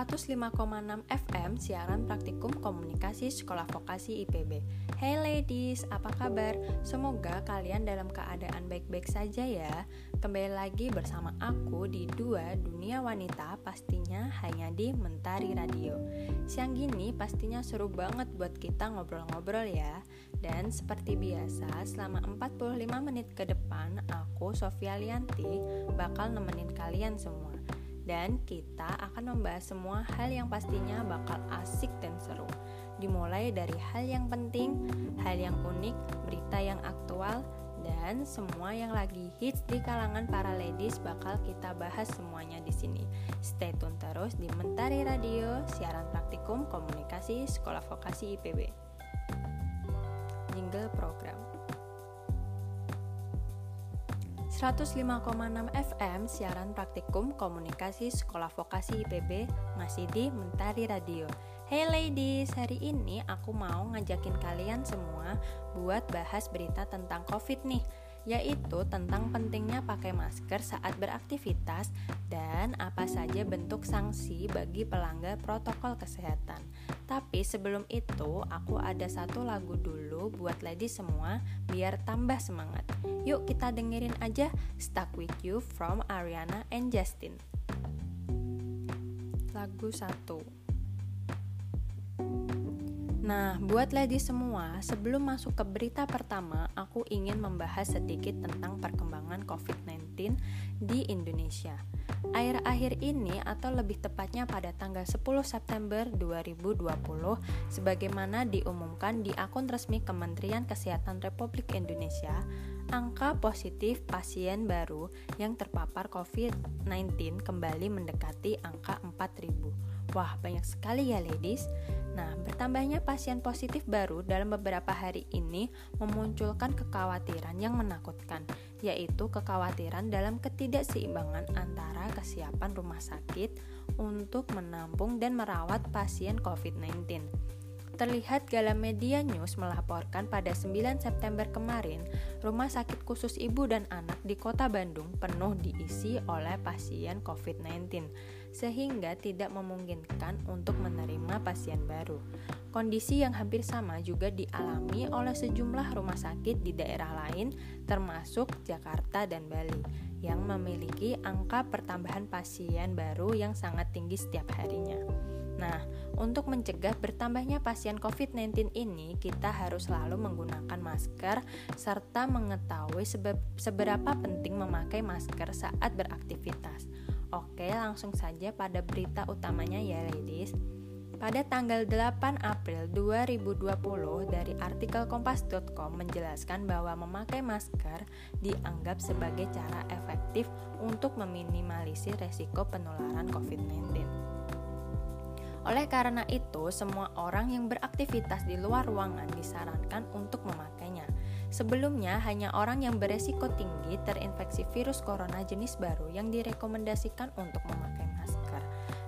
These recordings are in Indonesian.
105,6 FM siaran praktikum komunikasi sekolah vokasi IPB. Hey ladies, apa kabar? Semoga kalian dalam keadaan baik-baik saja ya. Kembali lagi bersama aku di dua dunia wanita pastinya hanya di Mentari Radio. Siang gini pastinya seru banget buat kita ngobrol-ngobrol ya. Dan seperti biasa, selama 45 menit ke depan aku Sofia Lianti bakal nemenin kalian semua dan kita akan membahas semua hal yang pastinya bakal asik dan seru. Dimulai dari hal yang penting, hal yang unik, berita yang aktual, dan semua yang lagi hits di kalangan para ladies bakal kita bahas semuanya di sini. Stay tune terus di Mentari Radio, siaran praktikum komunikasi Sekolah Vokasi IPB. Jingle program. 105,6 FM siaran praktikum komunikasi sekolah vokasi IPB masih di Mentari Radio. Hey ladies, hari ini aku mau ngajakin kalian semua buat bahas berita tentang COVID nih yaitu tentang pentingnya pakai masker saat beraktivitas dan apa saja bentuk sanksi bagi pelanggar protokol kesehatan. Tapi sebelum itu, aku ada satu lagu dulu buat lady semua biar tambah semangat. Yuk kita dengerin aja Stuck With You from Ariana and Justin. Lagu 1 Nah, buat lady semua, sebelum masuk ke berita pertama, aku ingin membahas sedikit tentang perkembangan COVID-19 di Indonesia. Akhir-akhir ini atau lebih tepatnya pada tanggal 10 September 2020 sebagaimana diumumkan di akun resmi Kementerian Kesehatan Republik Indonesia, angka positif pasien baru yang terpapar COVID-19 kembali mendekati angka 4000. Wah, banyak sekali ya ladies. Nah, bertambahnya pasien positif baru dalam beberapa hari ini memunculkan kekhawatiran yang menakutkan, yaitu kekhawatiran dalam ketidakseimbangan antara kesiapan rumah sakit untuk menampung dan merawat pasien COVID-19. Terlihat Gala Media News melaporkan pada 9 September kemarin, rumah sakit khusus ibu dan anak di kota Bandung penuh diisi oleh pasien COVID-19, sehingga tidak memungkinkan untuk menerima pasien baru. Kondisi yang hampir sama juga dialami oleh sejumlah rumah sakit di daerah lain, termasuk Jakarta dan Bali, yang memiliki angka pertambahan pasien baru yang sangat tinggi setiap harinya. Nah, untuk mencegah bertambahnya pasien COVID-19 ini, kita harus selalu menggunakan masker serta mengetahui seberapa penting memakai masker saat beraktivitas. Oke, langsung saja pada berita utamanya ya ladies. Pada tanggal 8 April 2020 dari artikel kompas.com menjelaskan bahwa memakai masker dianggap sebagai cara efektif untuk meminimalisir resiko penularan COVID-19. Oleh karena itu, semua orang yang beraktivitas di luar ruangan disarankan untuk memakainya. Sebelumnya, hanya orang yang beresiko tinggi terinfeksi virus corona jenis baru yang direkomendasikan untuk memakai masker.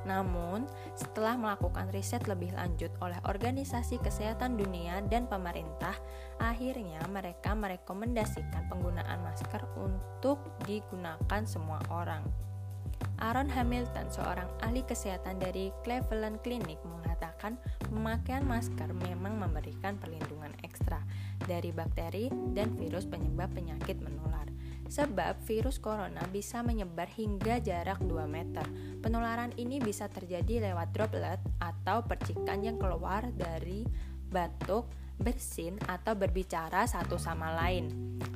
Namun, setelah melakukan riset lebih lanjut oleh Organisasi Kesehatan Dunia dan pemerintah, akhirnya mereka merekomendasikan penggunaan masker untuk digunakan semua orang. Aaron Hamilton, seorang ahli kesehatan dari Cleveland Clinic, mengatakan pemakaian masker memang memberikan perlindungan ekstra dari bakteri dan virus penyebab penyakit menular. Sebab virus corona bisa menyebar hingga jarak 2 meter. Penularan ini bisa terjadi lewat droplet atau percikan yang keluar dari batuk, bersin, atau berbicara satu sama lain.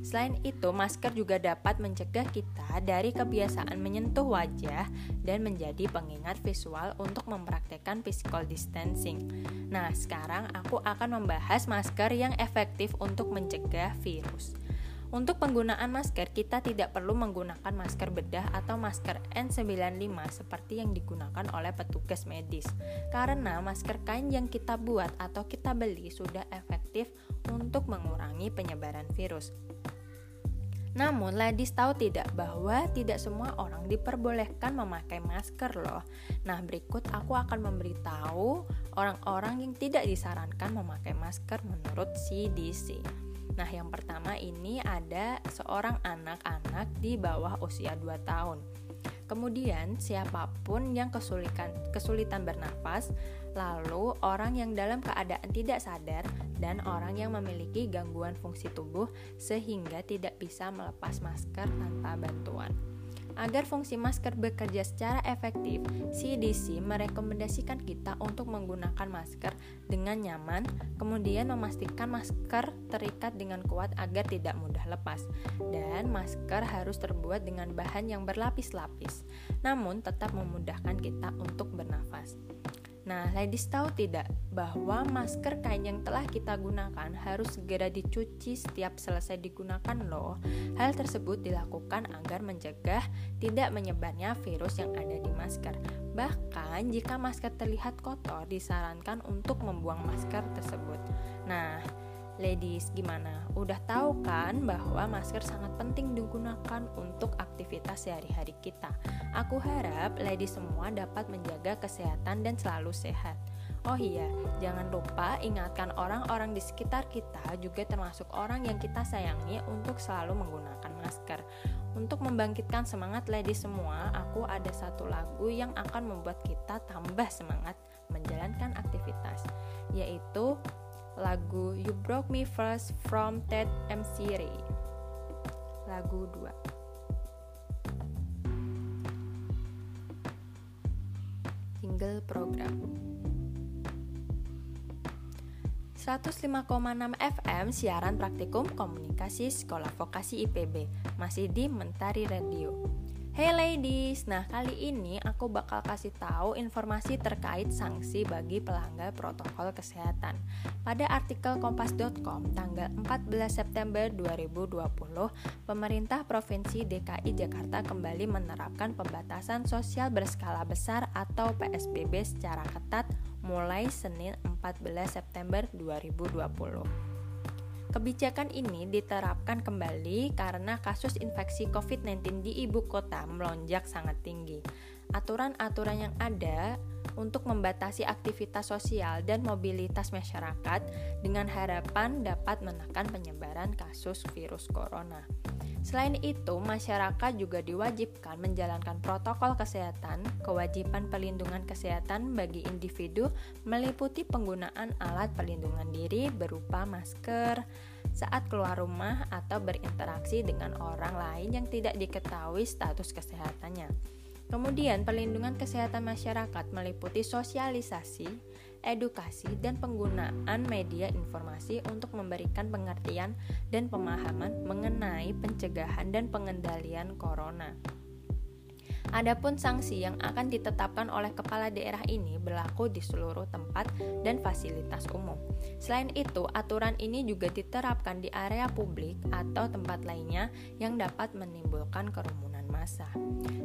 Selain itu, masker juga dapat mencegah kita dari kebiasaan menyentuh wajah dan menjadi pengingat visual untuk mempraktekkan physical distancing. Nah, sekarang aku akan membahas masker yang efektif untuk mencegah virus. Untuk penggunaan masker, kita tidak perlu menggunakan masker bedah atau masker N95 seperti yang digunakan oleh petugas medis. Karena masker kain yang kita buat atau kita beli sudah efektif untuk mengurangi penyebaran virus. Namun, ladies tahu tidak bahwa tidak semua orang diperbolehkan memakai masker loh. Nah, berikut aku akan memberitahu orang-orang yang tidak disarankan memakai masker menurut CDC. Nah, yang pertama ini ada seorang anak-anak di bawah usia 2 tahun. Kemudian, siapa pun pun yang kesulitan, kesulitan bernafas, lalu orang yang dalam keadaan tidak sadar, dan orang yang memiliki gangguan fungsi tubuh sehingga tidak bisa melepas masker tanpa bantuan. Agar fungsi masker bekerja secara efektif, CDC merekomendasikan kita untuk menggunakan masker dengan nyaman, kemudian memastikan masker terikat dengan kuat agar tidak mudah lepas. Dan masker harus terbuat dengan bahan yang berlapis-lapis, namun tetap memudahkan kita untuk bernafas. Nah, ladies tahu tidak bahwa masker kain yang telah kita gunakan harus segera dicuci setiap selesai digunakan loh. Hal tersebut dilakukan agar mencegah tidak menyebarnya virus yang ada di masker. Bahkan jika masker terlihat kotor disarankan untuk membuang masker tersebut. Nah, Ladies, gimana? Udah tahu kan bahwa masker sangat penting digunakan untuk aktivitas sehari-hari kita. Aku harap ladies semua dapat menjaga kesehatan dan selalu sehat. Oh iya, jangan lupa ingatkan orang-orang di sekitar kita juga termasuk orang yang kita sayangi untuk selalu menggunakan masker. Untuk membangkitkan semangat ladies semua, aku ada satu lagu yang akan membuat kita tambah semangat menjalankan aktivitas, yaitu lagu You Broke Me First from Ted McRae lagu 2 single program. 105,6 FM siaran praktikum komunikasi sekolah vokasi IPB masih di Mentari Radio Hey ladies, nah kali ini aku bakal kasih tahu informasi terkait sanksi bagi pelanggar protokol kesehatan. Pada artikel kompas.com tanggal 14 September 2020, pemerintah Provinsi DKI Jakarta kembali menerapkan pembatasan sosial berskala besar atau PSBB secara ketat mulai Senin 14 September 2020. Kebijakan ini diterapkan kembali karena kasus infeksi COVID-19 di ibu kota melonjak sangat tinggi. Aturan-aturan yang ada untuk membatasi aktivitas sosial dan mobilitas masyarakat dengan harapan dapat menekan penyebaran kasus virus corona. Selain itu, masyarakat juga diwajibkan menjalankan protokol kesehatan. Kewajiban pelindungan kesehatan bagi individu meliputi penggunaan alat pelindungan diri berupa masker saat keluar rumah atau berinteraksi dengan orang lain yang tidak diketahui status kesehatannya. Kemudian, perlindungan kesehatan masyarakat meliputi sosialisasi, edukasi, dan penggunaan media informasi untuk memberikan pengertian dan pemahaman mengenai pencegahan dan pengendalian corona. Adapun sanksi yang akan ditetapkan oleh kepala daerah ini berlaku di seluruh tempat dan fasilitas umum. Selain itu, aturan ini juga diterapkan di area publik atau tempat lainnya yang dapat menimbulkan kerumunan massa.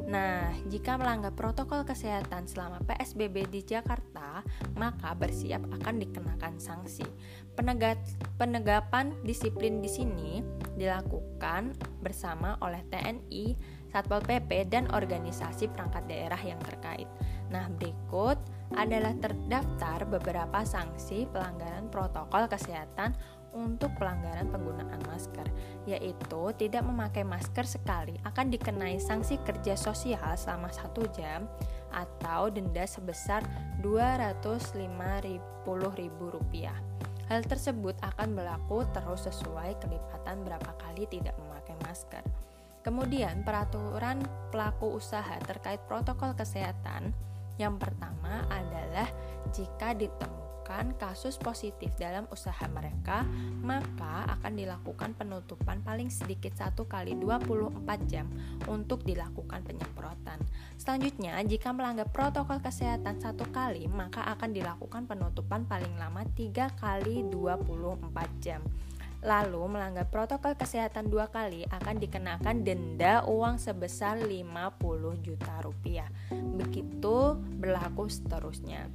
Nah, jika melanggar protokol kesehatan selama PSBB di Jakarta, maka bersiap akan dikenakan sanksi. Penegak, penegapan disiplin di sini dilakukan bersama oleh TNI, Satpol PP, dan organisasi perangkat daerah yang terkait. Nah, berikut adalah terdaftar beberapa sanksi pelanggaran protokol kesehatan untuk pelanggaran penggunaan masker, yaitu tidak memakai masker sekali akan dikenai sanksi kerja sosial selama satu jam atau denda sebesar Rp250.000. Hal tersebut akan berlaku terus sesuai kelipatan berapa kali tidak memakai masker. Kemudian, peraturan pelaku usaha terkait protokol kesehatan yang pertama adalah jika ditemukan kasus positif dalam usaha mereka, maka akan dilakukan penutupan paling sedikit satu kali 24 jam untuk dilakukan penyemprotan. Selanjutnya, jika melanggar protokol kesehatan satu kali, maka akan dilakukan penutupan paling lama 3 kali 24 jam. Lalu melanggar protokol kesehatan dua kali akan dikenakan denda uang sebesar 50 juta rupiah. Begitu berlaku seterusnya.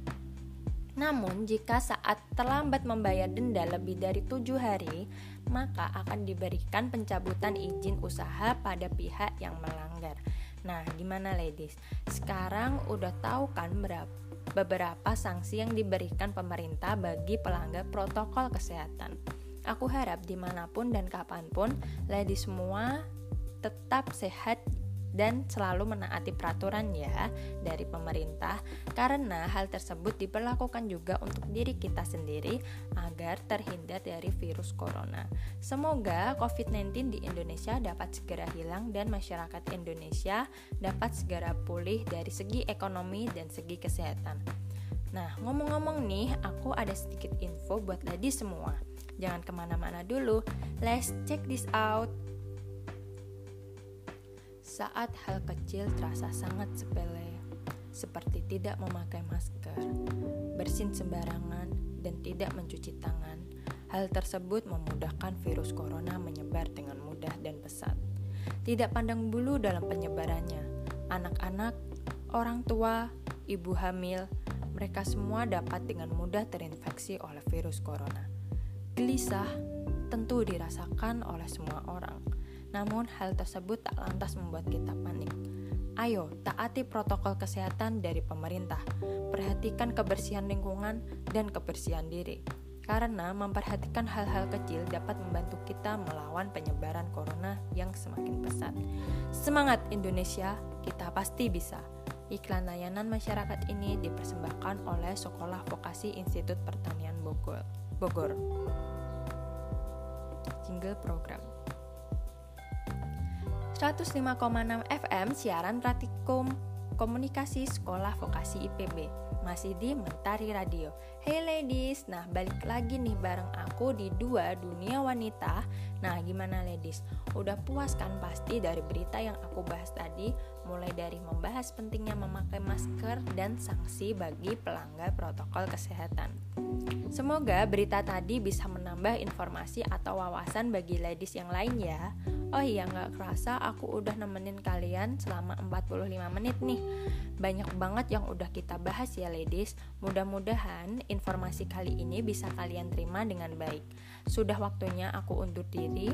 Namun, jika saat terlambat membayar denda lebih dari tujuh hari, maka akan diberikan pencabutan izin usaha pada pihak yang melanggar. Nah, gimana ladies? Sekarang udah tahu kan berapa beberapa sanksi yang diberikan pemerintah bagi pelanggar protokol kesehatan. Aku harap di mana pun dan kapan pun, lady semua tetap sehat dan selalu menaati peraturan ya dari pemerintah karena hal tersebut diperlakukan juga untuk diri kita sendiri agar terhindar dari virus corona. Semoga COVID-19 di Indonesia dapat segera hilang dan masyarakat Indonesia dapat segera pulih dari segi ekonomi dan segi kesehatan. Nah, ngomong-ngomong nih, aku ada sedikit info buat lady semua. Jangan ke mana-mana dulu, let's check this out. Saat hal kecil terasa sangat sepele, seperti tidak memakai masker, bersin sembarangan, dan tidak mencuci tangan, hal tersebut memudahkan virus corona menyebar dengan mudah dan pesat. Tidak pandang bulu dalam penyebarannya, anak-anak, orang tua, ibu hamil, mereka semua dapat dengan mudah terinfeksi oleh virus corona. Gelisah tentu dirasakan oleh semua orang namun hal tersebut tak lantas membuat kita panik. Ayo, taati protokol kesehatan dari pemerintah. Perhatikan kebersihan lingkungan dan kebersihan diri. Karena memperhatikan hal-hal kecil dapat membantu kita melawan penyebaran corona yang semakin pesat. Semangat Indonesia, kita pasti bisa. Iklan layanan masyarakat ini dipersembahkan oleh Sekolah Vokasi Institut Pertanian Bogor. Bogor. Jingle program. 105,6 FM siaran praktikum komunikasi sekolah vokasi IPB masih di Mentari Radio. Hey ladies, nah balik lagi nih bareng aku di dua dunia wanita. Nah gimana ladies? Udah puas kan pasti dari berita yang aku bahas tadi mulai dari membahas pentingnya memakai masker dan sanksi bagi pelanggar protokol kesehatan. Semoga berita tadi bisa menambah informasi atau wawasan bagi ladies yang lain ya. Oh iya nggak kerasa aku udah nemenin kalian selama 45 menit nih Banyak banget yang udah kita bahas ya ladies Mudah-mudahan informasi kali ini bisa kalian terima dengan baik Sudah waktunya aku undur diri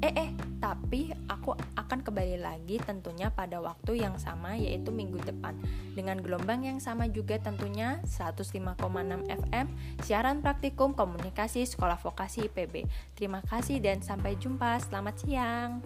Eh eh tapi aku akan kembali lagi tentunya pada waktu yang sama yaitu minggu depan. Dengan gelombang yang sama juga tentunya 105,6 FM Siaran praktikum komunikasi sekolah vokasi IPB Terima kasih dan sampai jumpa. Selamat siang